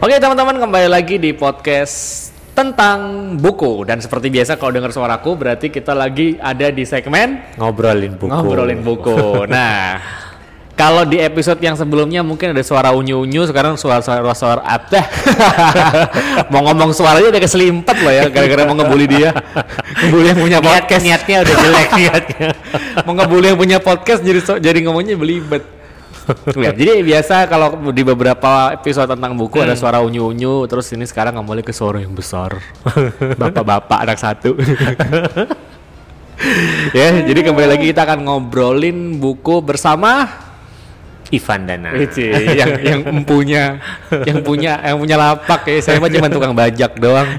Oke teman-teman kembali lagi di podcast tentang buku dan seperti biasa kalau dengar suaraku berarti kita lagi ada di segmen Ngobrolin buku. ngobrolin buku. Nah, kalau di episode yang sebelumnya mungkin ada suara unyu-unyu, sekarang suara-suara suara apa? mau ngomong suaranya udah keselimpet loh ya gara-gara mau ngebully dia. ngebully yang punya Niat, podcast. niatnya udah jelek niatnya. mau ngebully yang punya podcast jadi jadi ngomongnya belibet. Ya, jadi biasa kalau di beberapa episode tentang buku ada suara unyu-unyu, terus ini sekarang kembali ke suara yang besar. Bapak-bapak anak satu. ya, jadi kembali lagi kita akan ngobrolin buku bersama Ivan Dana. Yang yang punya yang punya yang punya lapak ya. Saya mah cuma tukang bajak doang.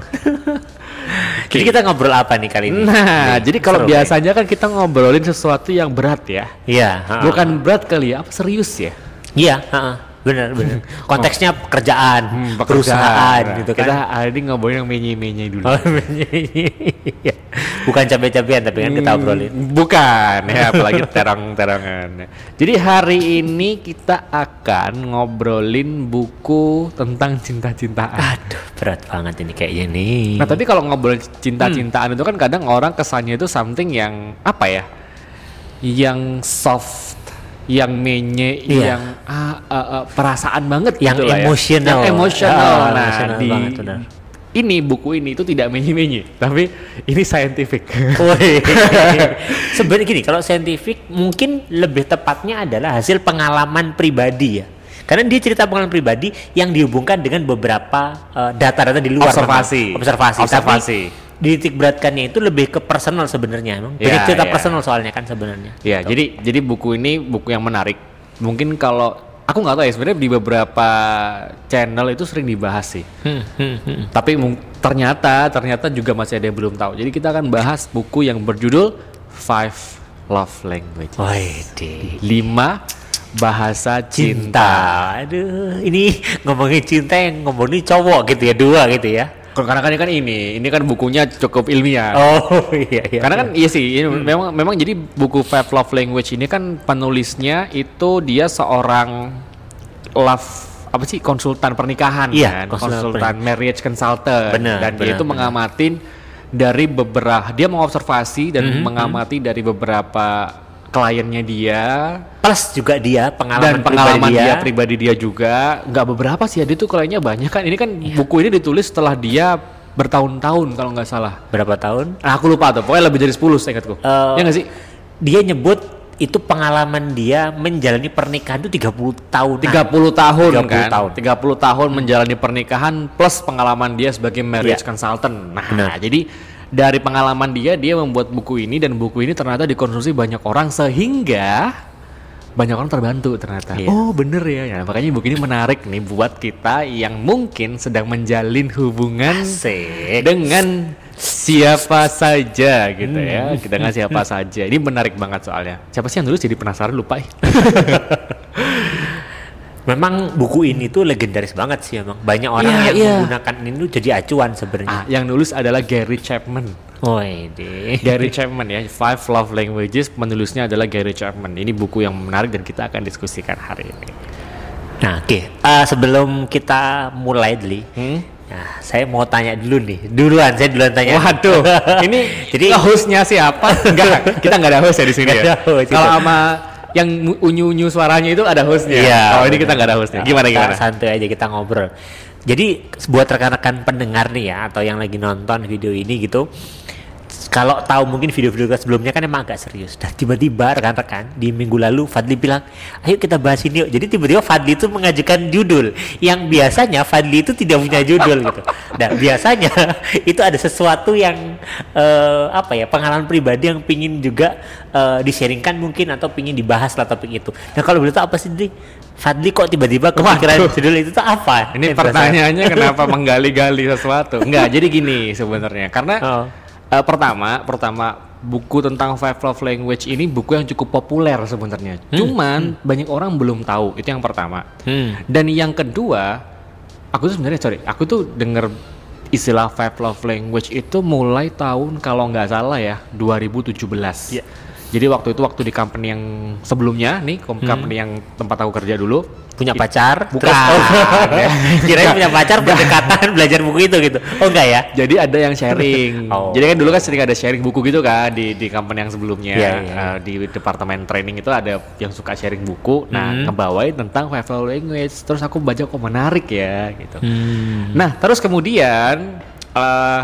Jadi kita ngobrol apa nih kali ini? Nah, Nih, jadi kalau biasanya kan kita ngobrolin sesuatu yang berat ya. Iya. ha-ha. Bukan berat kali ya, apa serius ya? Iya. ha-ha. Bener bener. Konteksnya pekerjaan, perusahaan gitu kan. Kita hari ini ngobrolin yang menye-menye dulu. Oh. Bukan capek-capean tapi kan kita obrolin. Hmm, Bukan ya, apalagi terang-terangan. Jadi hari ini kita akan ngobrolin buku tentang cinta-cintaan. Aduh, berat banget ini kayaknya nih. Nah, tapi kalau ngobrol cinta-cintaan itu kan kadang orang kesannya itu something yang apa ya? Yang soft, yang menye, Iya. yang ah, ah, ah, perasaan banget Yang gitu lah ya. emosional. Yang emosional. Ah, nah, emosional di banget, benar. ini buku ini itu tidak menye-menye, tapi ini scientific. Sebenarnya gini, kalau saintifik mungkin lebih tepatnya adalah hasil pengalaman pribadi ya. Karena dia cerita pengalaman pribadi yang dihubungkan dengan beberapa eh, data-data di luar Observasi. observasi. Observasi. Tapi dititik beratkannya itu lebih ke personal sebenarnya emang. Banyak Ya, cerita ya. personal soalnya kan sebenarnya. Ya, Gitu. jadi jadi buku ini buku yang menarik. Mungkin kalau aku nggak tahu ya sebenarnya di beberapa channel itu sering dibahas sih. Hmm, hmm, hmm. Tapi ternyata ternyata juga masih ada yang belum tahu. Jadi kita akan bahas buku yang berjudul Five Love Language. Waduh. Lima bahasa Cinta. cinta. Aduh, ini ngomongin cinta yang ngomongin cowok gitu ya, dua gitu ya. Karena kan ini kan ini, ini kan bukunya cukup ilmiah. Oh, iya iya. Karena kan iya. sih, ini memang memang jadi buku Five Love Language ini kan penulisnya itu dia seorang love apa sih konsultan pernikahan Iya, kan, konsultan konsultan marriage consultant. Benar, dan dia benar, itu mengamatin dari beberapa dia mengobservasi dan Mhm, mengamati dari beberapa kliennya dia plus juga dia dan pengalaman, pengalaman pribadi dia pribadi dia juga nggak beberapa sih dia tuh kliennya banyak kan ini kan Iya. buku ini ditulis setelah dia bertahun-tahun kalau nggak salah berapa tahun? Nah, aku lupa tuh, pokoknya lebih dari 10 seingatku. Eh, ya nggak sih? Dia nyebut itu pengalaman dia menjalani pernikahan itu 30 tahun. 30 tahun 30 kan? tahun. 30 tahun menjalani pernikahan plus pengalaman dia sebagai marriage Iya. consultant. Nah, Benar. jadi dari pengalaman dia dia membuat buku ini dan buku ini ternyata dikonsumsi banyak orang sehingga banyak orang terbantu ternyata. Iya. Oh, bener ya. Ya, makanya buku ini menarik nih buat kita yang mungkin sedang menjalin hubungan Asik. dengan siapa saja gitu ya Hmm. kita nggak siapa saja ini menarik banget soalnya siapa sih yang dulu jadi penasaran lupa ih. Memang buku ini tuh legendaris banget sih emang. Banyak orang Iya, yang iya. menggunakan ini tuh jadi acuan ah, sebenarnya. yang nulis adalah Gary Chapman Woi, deh. Gary Chapman ya Five Love Languages penulisnya adalah Gary Chapman ini buku yang menarik dan kita akan diskusikan hari ini Nah, oke. Eh, sebelum kita mulai dulu, Hmm? nah, saya mau tanya dulu nih. Duluan, saya duluan tanya. Waduh, ini Jadi- hostnya siapa? Enggak, kita nggak ada host ya di sini ya. Kalau kita- sama yang unyu-unyu suaranya itu ada hostnya. Iya. Oh ini kita nggak ada hostnya. Gimana Kita gimana? Santai aja kita ngobrol. Jadi buat rekan-rekan pendengar nih ya atau yang lagi nonton video ini gitu. Kalau tahu mungkin video-video kita sebelumnya kan emang agak serius. Dan tiba-tiba rekan-rekan di minggu lalu Fadli bilang, "Ayo kita bahas ini yuk." Jadi tiba-tiba Fadli itu mengajukan judul yang biasanya Fadli itu tidak punya judul gitu. Dan biasanya itu ada sesuatu yang eh, apa ya pengalaman pribadi yang pingin juga eh, disaringkan mungkin atau pingin dibahas lah topik itu. Nah kalau boleh tahu apa sih? Fadli kok tiba-tiba kepikiran Waduh. judul itu tuh apa? Ini pertanyaannya kenapa menggali-gali sesuatu? Enggak, jadi gini sebenarnya. Karena Oh. Eh, pertama, pertama buku tentang Five Love Language ini buku yang cukup populer sebenarnya. Cuman banyak orang belum tahu. Itu yang pertama. Hmm. Dan yang kedua, aku tuh sebenarnya sorry, aku tuh denger istilah Five Love Language itu mulai tahun kalau nggak salah ya 2017. Iya. Jadi waktu itu waktu di company yang sebelumnya nih, kom- company yang tempat aku kerja dulu, Punya pacar? Bukan. Terus, oh, kirain punya pacar berdekatan belajar buku itu gitu. Oh enggak ya? Jadi ada yang sharing. Oh. Jadi kan dulu kan sering ada sharing buku gitu kan di di company yang sebelumnya Iya, iya. Eh, di departemen training itu ada yang suka sharing buku. Nah, Hmm. ngebawain tentang five love language. Terus aku baca kok menarik ya gitu. Hmm. Nah, terus kemudian eh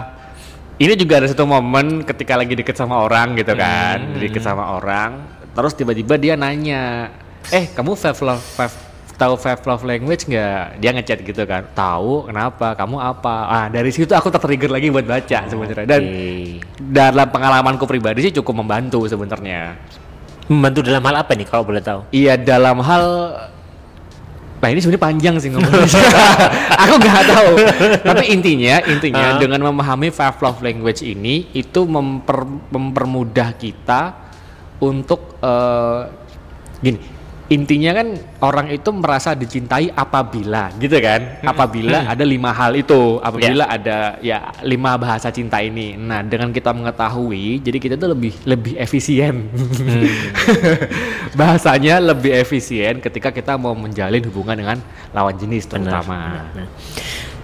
ini juga ada satu momen ketika lagi deket sama orang gitu kan, Hmm. deket sama orang, terus tiba-tiba dia nanya, eh kamu five love five tahu five love language nggak? Dia ngechat gitu kan, tahu kenapa? Kamu apa? Ah dari situ aku tertrigger lagi buat baca sebenarnya. Dan Oke. dalam pengalamanku pribadi sih cukup membantu sebenarnya. Membantu dalam hal apa nih kalau boleh tahu? Iya dalam hal Nah ini sebenarnya panjang sih ngomongnya. aku nggak tahu. Tapi intinya, intinya Ah. dengan memahami five love language ini itu memper, mempermudah kita untuk eh, gini. Intinya kan orang itu merasa dicintai apabila, gitu kan? Apabila ada lima hal itu, apabila ada ya lima bahasa cinta ini. Nah dengan kita mengetahui, jadi kita tuh lebih lebih efisien. Bahasanya lebih efisien ketika kita mau menjalin hubungan dengan lawan jenis Benar, terutama. benar.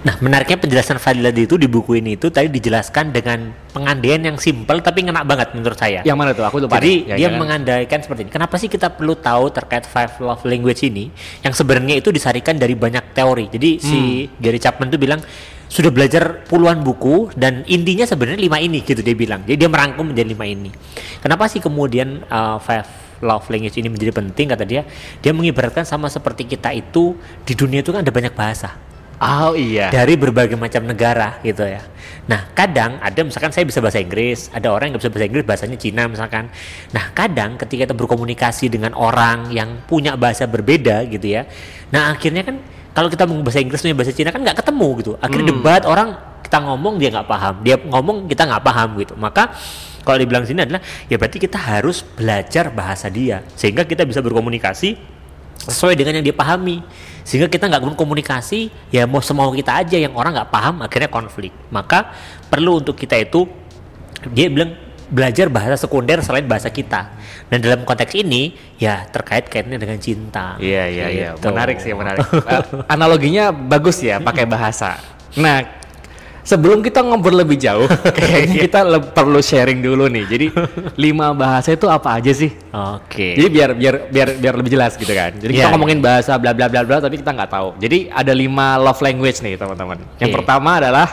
Nah, menariknya penjelasan Fadiladi itu di buku ini itu tadi dijelaskan dengan pengandaian yang simpel tapi ngena banget menurut saya. Yang mana tuh? Aku lupa. Jadi. Ya, dia ya. mengandaikan seperti ini. Kenapa sih kita perlu tahu terkait five love language ini? Yang sebenarnya itu disarikan dari banyak teori. Jadi si Hmm. Gary Chapman itu bilang sudah belajar puluhan buku dan intinya sebenarnya lima ini gitu dia bilang. Jadi dia merangkum menjadi lima ini. Kenapa sih kemudian uh, five love language ini menjadi penting kata dia? Dia mengibaratkan sama seperti kita itu di dunia itu kan ada banyak bahasa Oh iya. dari berbagai macam negara gitu ya. Nah kadang ada misalkan saya bisa bahasa Inggris, ada orang yang nggak bisa bahasa Inggris, bahasanya Cina misalkan. Nah kadang ketika kita berkomunikasi dengan orang yang punya bahasa berbeda gitu ya, nah akhirnya kan kalau kita mau bahasa Inggris punya bahasa Cina kan nggak ketemu gitu. Akhirnya debat orang kita ngomong dia nggak paham, dia ngomong kita nggak paham gitu. Maka kalau dibilang sini adalah ya berarti kita harus belajar bahasa dia sehingga kita bisa berkomunikasi sesuai dengan yang dia pahami sehingga kita nggak komunikasi ya mau semau kita aja yang orang nggak paham akhirnya konflik maka perlu untuk kita itu dia bilang belajar bahasa sekunder selain bahasa kita dan dalam konteks ini ya terkait kaitnya dengan cinta Iya iya iya. Gitu. Menarik sih menarik. Eh, analoginya bagus ya pakai bahasa. Nah sebelum kita ngobrol lebih jauh, kayaknya kita le- perlu sharing dulu nih. Jadi lima bahasa itu apa aja sih? oke Jadi biar biar biar biar lebih jelas gitu kan. Jadi kita Iya, ngomongin bahasa bla bla bla bla tapi kita nggak tahu. Jadi ada lima love language nih teman-teman. Yang Oke. pertama adalah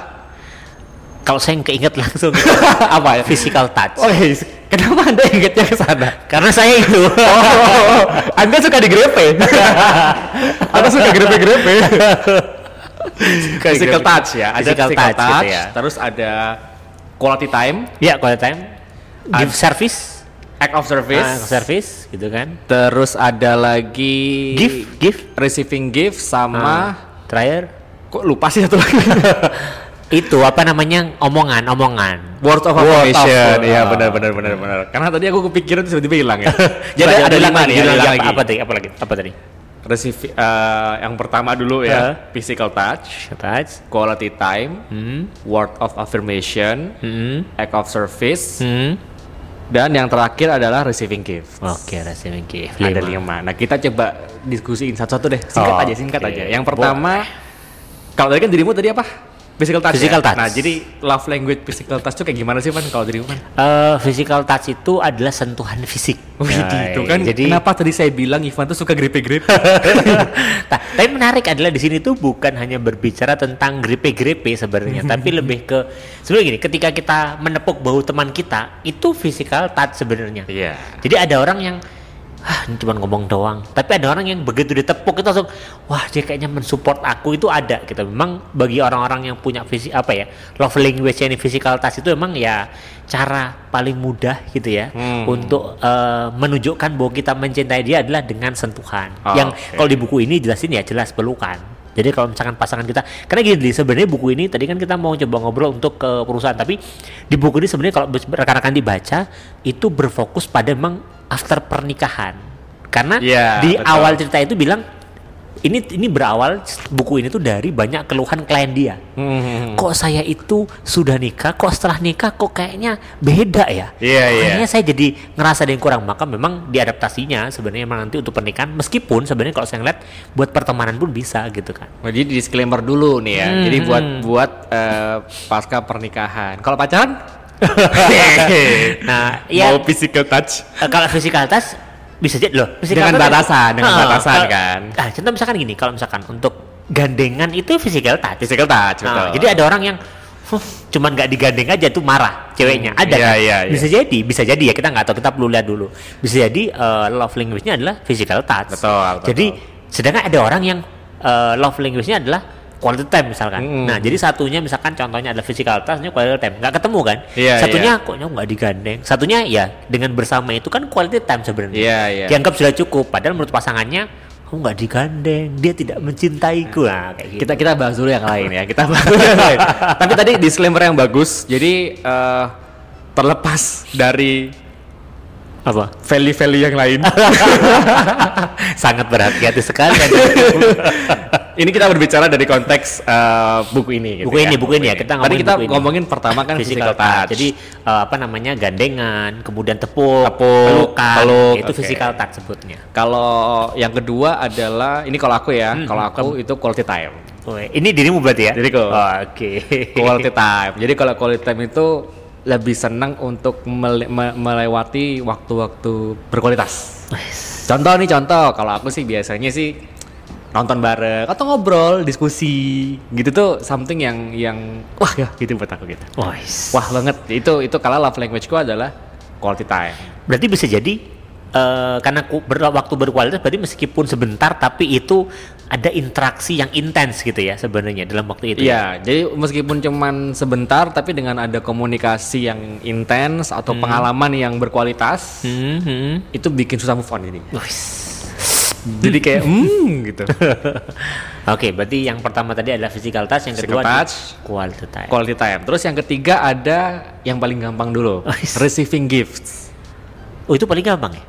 kalau saya keinget langsung apa ya? physical touch Oh, iya. kenapa anda ingetnya ke sana? karena saya itu Oh, anda suka digrepe? Anda suka grepe-grepe? Physical touch ya, ada Physical physical, touch touch, gitu ya. terus ada quality time, ya quality time. Give service. Act of service, ah, service gitu kan. Terus ada lagi give give receiving gift sama ah, terakhir kok lupa sih satu lagi? Itu apa namanya omongan omongan. Word of affirmation, iya ah. benar benar benar benar. Karena tadi aku kepikiran tiba-tiba hilang ya. Jadi ada lima nih, ada lima lagi. lagi. apa tadi apa lagi? Apa tadi Receive, eh, yang pertama dulu ya, Ya. physical touch, touch quality time, hmm word of affirmation, hmm act of service, hmm dan yang terakhir adalah receiving gift. oke receiving gift Ada lima. lima. Nah kita coba diskusiin satu-satu deh. Singkat Oh, aja, singkat oke. aja. Yang pertama, kalau tadi kan dirimu tadi apa? Physical touch. Physical ya? touch. Nah jadi love language physical touch itu kayak gimana sih man kalau dirimu man? Eh, physical touch itu adalah sentuhan fisik. Wih, Nah, itu kan. Jadi kenapa tadi saya bilang Ivan tuh suka grepe-grepe? Nah, tapi menarik adalah di sini tuh bukan hanya berbicara tentang grepe-grepe sebenarnya, tapi lebih ke sebenarnya gini, ketika kita menepuk bahu teman kita, itu physical touch sebenarnya. Iya. Jadi ada orang yang ah ini cuma ngomong doang, tapi ada orang yang begitu ditepuk itu langsung wah dia kayaknya mensupport aku itu ada gitu. Memang bagi orang-orang yang punya visi apa ya love language ini physical touch itu memang ya cara paling mudah gitu ya Hmm. untuk eh, menunjukkan bahwa kita mencintai dia adalah dengan sentuhan. Oh, yang oke. kalau di buku ini jelasin ya jelas pelukan. Jadi kalau misalkan pasangan kita, karena gini sebenarnya buku ini tadi kan kita mau coba ngobrol untuk ke perusahaan, tapi di buku ini sebenarnya kalau rekan-rekan dibaca itu berfokus pada memang after pernikahan. Karena Iya, di betul. awal cerita itu bilang ini ini berawal buku ini tuh dari banyak keluhan klien dia. Hmm. Kok saya itu sudah nikah, kok setelah nikah kok kayaknya beda ya? Iya, iya. Kayaknya saya jadi ngerasa ada yang kurang. Maka memang diadaptasinya sebenarnya emang nanti untuk pernikahan meskipun sebenarnya kalau saya ngeliat buat pertemanan pun bisa gitu kan. Oh, Jadi disclaimer dulu nih ya. Hmm. Jadi buat buat eh, pasca pernikahan. Kalau pacaran? Nah, ya Mau physical touch? Eh, kalau physical touch bisa jadi loh. physical Dengan batasan, dengan Ah, batasan kalau- kan. Ah, contoh misalkan gini, kalau misalkan untuk gandengan itu physical touch. Physical touch, Nah, betul. jadi ada orang yang huh, cuman nggak digandeng aja tuh marah ceweknya. Hmm, ada iya, kan? iya, iya. Bisa jadi, bisa jadi ya kita nggak tahu, kita perlu lihat dulu. Bisa jadi eh, love language-nya adalah physical touch. Betul, betul. Jadi sedangkan ada orang yang eh, love language-nya adalah quality time misalkan. Mm. Nah, jadi satunya misalkan contohnya adalah physical satunya quality time. Nggak ketemu kan? Iya, satunya iya. kok nggak digandeng. Satunya ya dengan bersama itu kan quality time sebenarnya. Iya, iya. Dianggap sudah cukup. Padahal menurut pasangannya, oh nggak digandeng, dia tidak mencintaiku. Nah, kayak gitu. kita kita bahas dulu yang lain ya. Kita bahas dulu yang lain. Tapi tadi disclaimer yang bagus. Jadi eh, terlepas dari apa? value-value yang lain. Sangat berhati-hati sekali. ini kita berbicara dari konteks eh, buku ini. gitu Buku ini, buku ini ya. Kita Tadi ngomongin kita buku ini. ngomongin pertama kan physical, touch. Jadi eh, apa namanya gandengan, kemudian tepuk, Tepuk, pelukan, peluk, itu oke. physical touch sebutnya. kalau yang kedua adalah ini kalau aku ya, Hmm, kalau aku itu quality time. Oh, ini dirimu berarti ya? Diriku. Oh, Oke. Quality time. Jadi kalau quality time itu lebih senang untuk mele- me- melewati waktu-waktu berkualitas. Contoh nih contoh, kalau aku sih biasanya sih nonton bareng atau ngobrol, diskusi, gitu tuh something yang yang wah ya gitu buat aku gitu. Wah banget. Itu itu kalau love language ku adalah quality time. Berarti bisa jadi eh, karena ku, ber, waktu berkualitas berarti meskipun sebentar tapi itu ada interaksi yang intens gitu ya sebenarnya dalam waktu itu. ya? Iya, jadi meskipun cuman sebentar tapi dengan ada komunikasi yang intens atau pengalaman yang berkualitas, Hmm, hmm. itu bikin susah move on ini. Jadi kayak hmm gitu. Oke, berarti yang pertama tadi adalah physical touch, yang Physical kedua adalah touch. quality time. Quality time. Terus yang ketiga ada yang paling gampang dulu, receiving gifts. oh, itu paling gampang ya?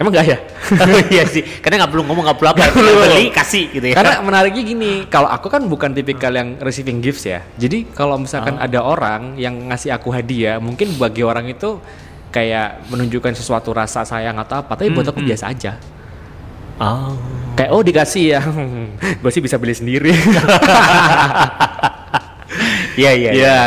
Emang gak ya? iya sih, karena nggak perlu ngomong nggak perlu apa, perlu. beli kasih gitu ya. Karena menariknya gini, kalau aku kan bukan tipikal yang receiving gifts ya. Jadi kalau misalkan Oh. ada orang yang ngasih aku hadiah, mungkin bagi orang itu kayak menunjukkan sesuatu rasa sayang atau apa, tapi buat Hmm, aku biasa aja. oh. Kayak oh dikasih ya, gue sih bisa beli sendiri. Iya iya. Ya,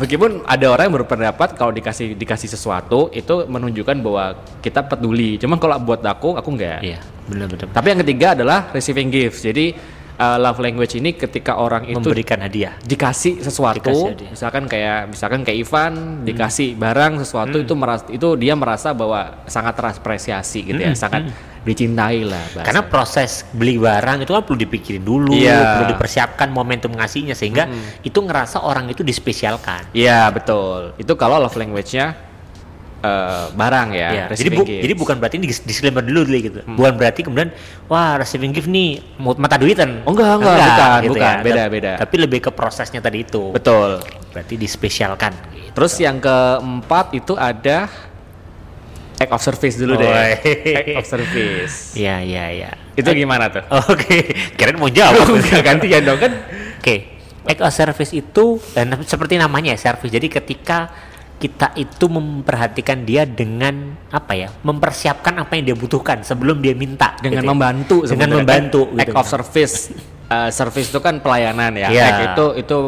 meskipun ada orang yang berpendapat kalau dikasih dikasih sesuatu itu menunjukkan bahwa kita peduli. Cuman kalau buat aku, aku enggak. Iya, benar-benar. Tapi yang ketiga adalah receiving gifts. Jadi uh, love language ini ketika orang itu Memberikan hadiah. dikasih sesuatu, Dikasih hadiah. misalkan kayak misalkan kayak Ivan dikasih barang sesuatu itu merasa itu dia merasa bahwa sangat terapresiasi gitu ya, sangat dicintai lah. bahasa. Karena proses beli barang itu kan perlu dipikirin dulu, Iya. perlu dipersiapkan momentum ngasihnya sehingga itu ngerasa orang itu dispesialkan. Iya betul. Itu kalau love language-nya eh, barang ya. Iya, jadi bu- gifts. jadi bukan berarti ini dis- disclaimer dulu dulu gitu. Bukan berarti kemudian wah receiving gift nih mata duitan. Oh, enggak, enggak, bukan, gitu bukan. ya. Beda, Tapi- beda. Tapi lebih ke prosesnya tadi itu. betul. Berarti dispesialkan. Gitu. Terus yang keempat itu ada act of service dulu deh. Oh, act of service. Iya iya iya. Itu gimana tuh? Oke, kirain mau jawab. Enggak gantian dong kan? Oke, act of service itu dan seperti namanya ya, service. Jadi ketika kita itu memperhatikan dia dengan apa ya, mempersiapkan apa yang dia butuhkan sebelum dia minta. Dengan gitu ya. membantu dengan sebenarnya. membantu. Kan act gitu. of service. Eh, service itu kan pelayanan ya. Act itu itu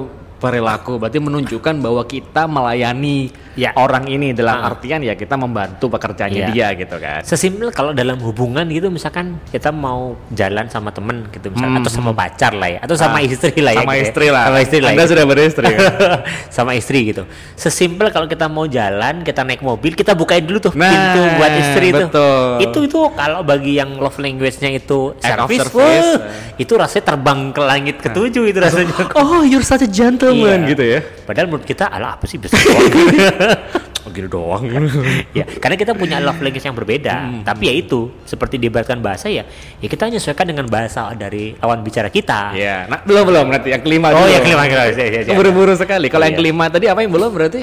perilaku berarti menunjukkan bahwa kita melayani Ya. orang ini dalam Ah. artian ya kita membantu pekerjaannya Iya. dia gitu kan. Sesimpel kalau dalam hubungan gitu misalkan kita mau jalan sama temen gitu misalkan Hmm. atau sama pacar lah ya atau sama Ah, istri lah ya sama gitu ya. istri lah. sama istri lah Anda ya. sudah beristri. kan? sama istri gitu sesimpel kalau kita mau jalan kita naik mobil kita bukain dulu tuh Nah, pintu buat istri betul. tuh itu itu kalau bagi yang love language-nya itu service, service. wah, itu rasanya terbang ke langit ketujuh itu rasanya oh, you're such a gentleman Iya. gitu ya. padahal menurut kita ala apa sih doang Oh, gitu doang. ya karena kita punya love language yang berbeda Hmm. tapi ya itu seperti diibaratkan bahasa ya ya kita menyesuaikan dengan bahasa dari lawan bicara kita Iya, nah belum belum nanti yang kelima oh dulu. ya kelima kelima siap, siap, siap. Buru-buru sekali. Kalau yang Iya. kelima tadi apa yang belum berarti?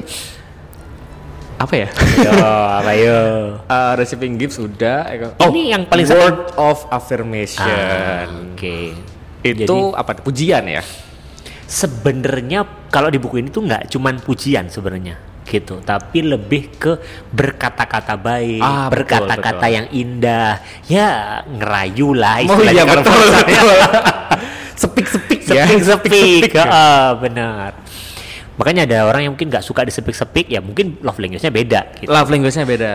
apa ya? Yo, apa yo? Uh, receiving gifts udah. Ini yang paling word of affirmation. Ah, Oke. Itu Jadi- apa? Pujian ya? sebenarnya kalau di buku ini tuh nggak cuman pujian sebenarnya gitu tapi lebih ke berkata-kata baik Ah, berkata-kata yang indah ya ngerayu lah Oh istilahnya iya kalau betul. betul. Sepik-sepik ya. sepik-sepik. Heeh, benar makanya ada orang yang mungkin nggak suka disepik-sepik ya mungkin love language-nya beda gitu Love language-nya beda.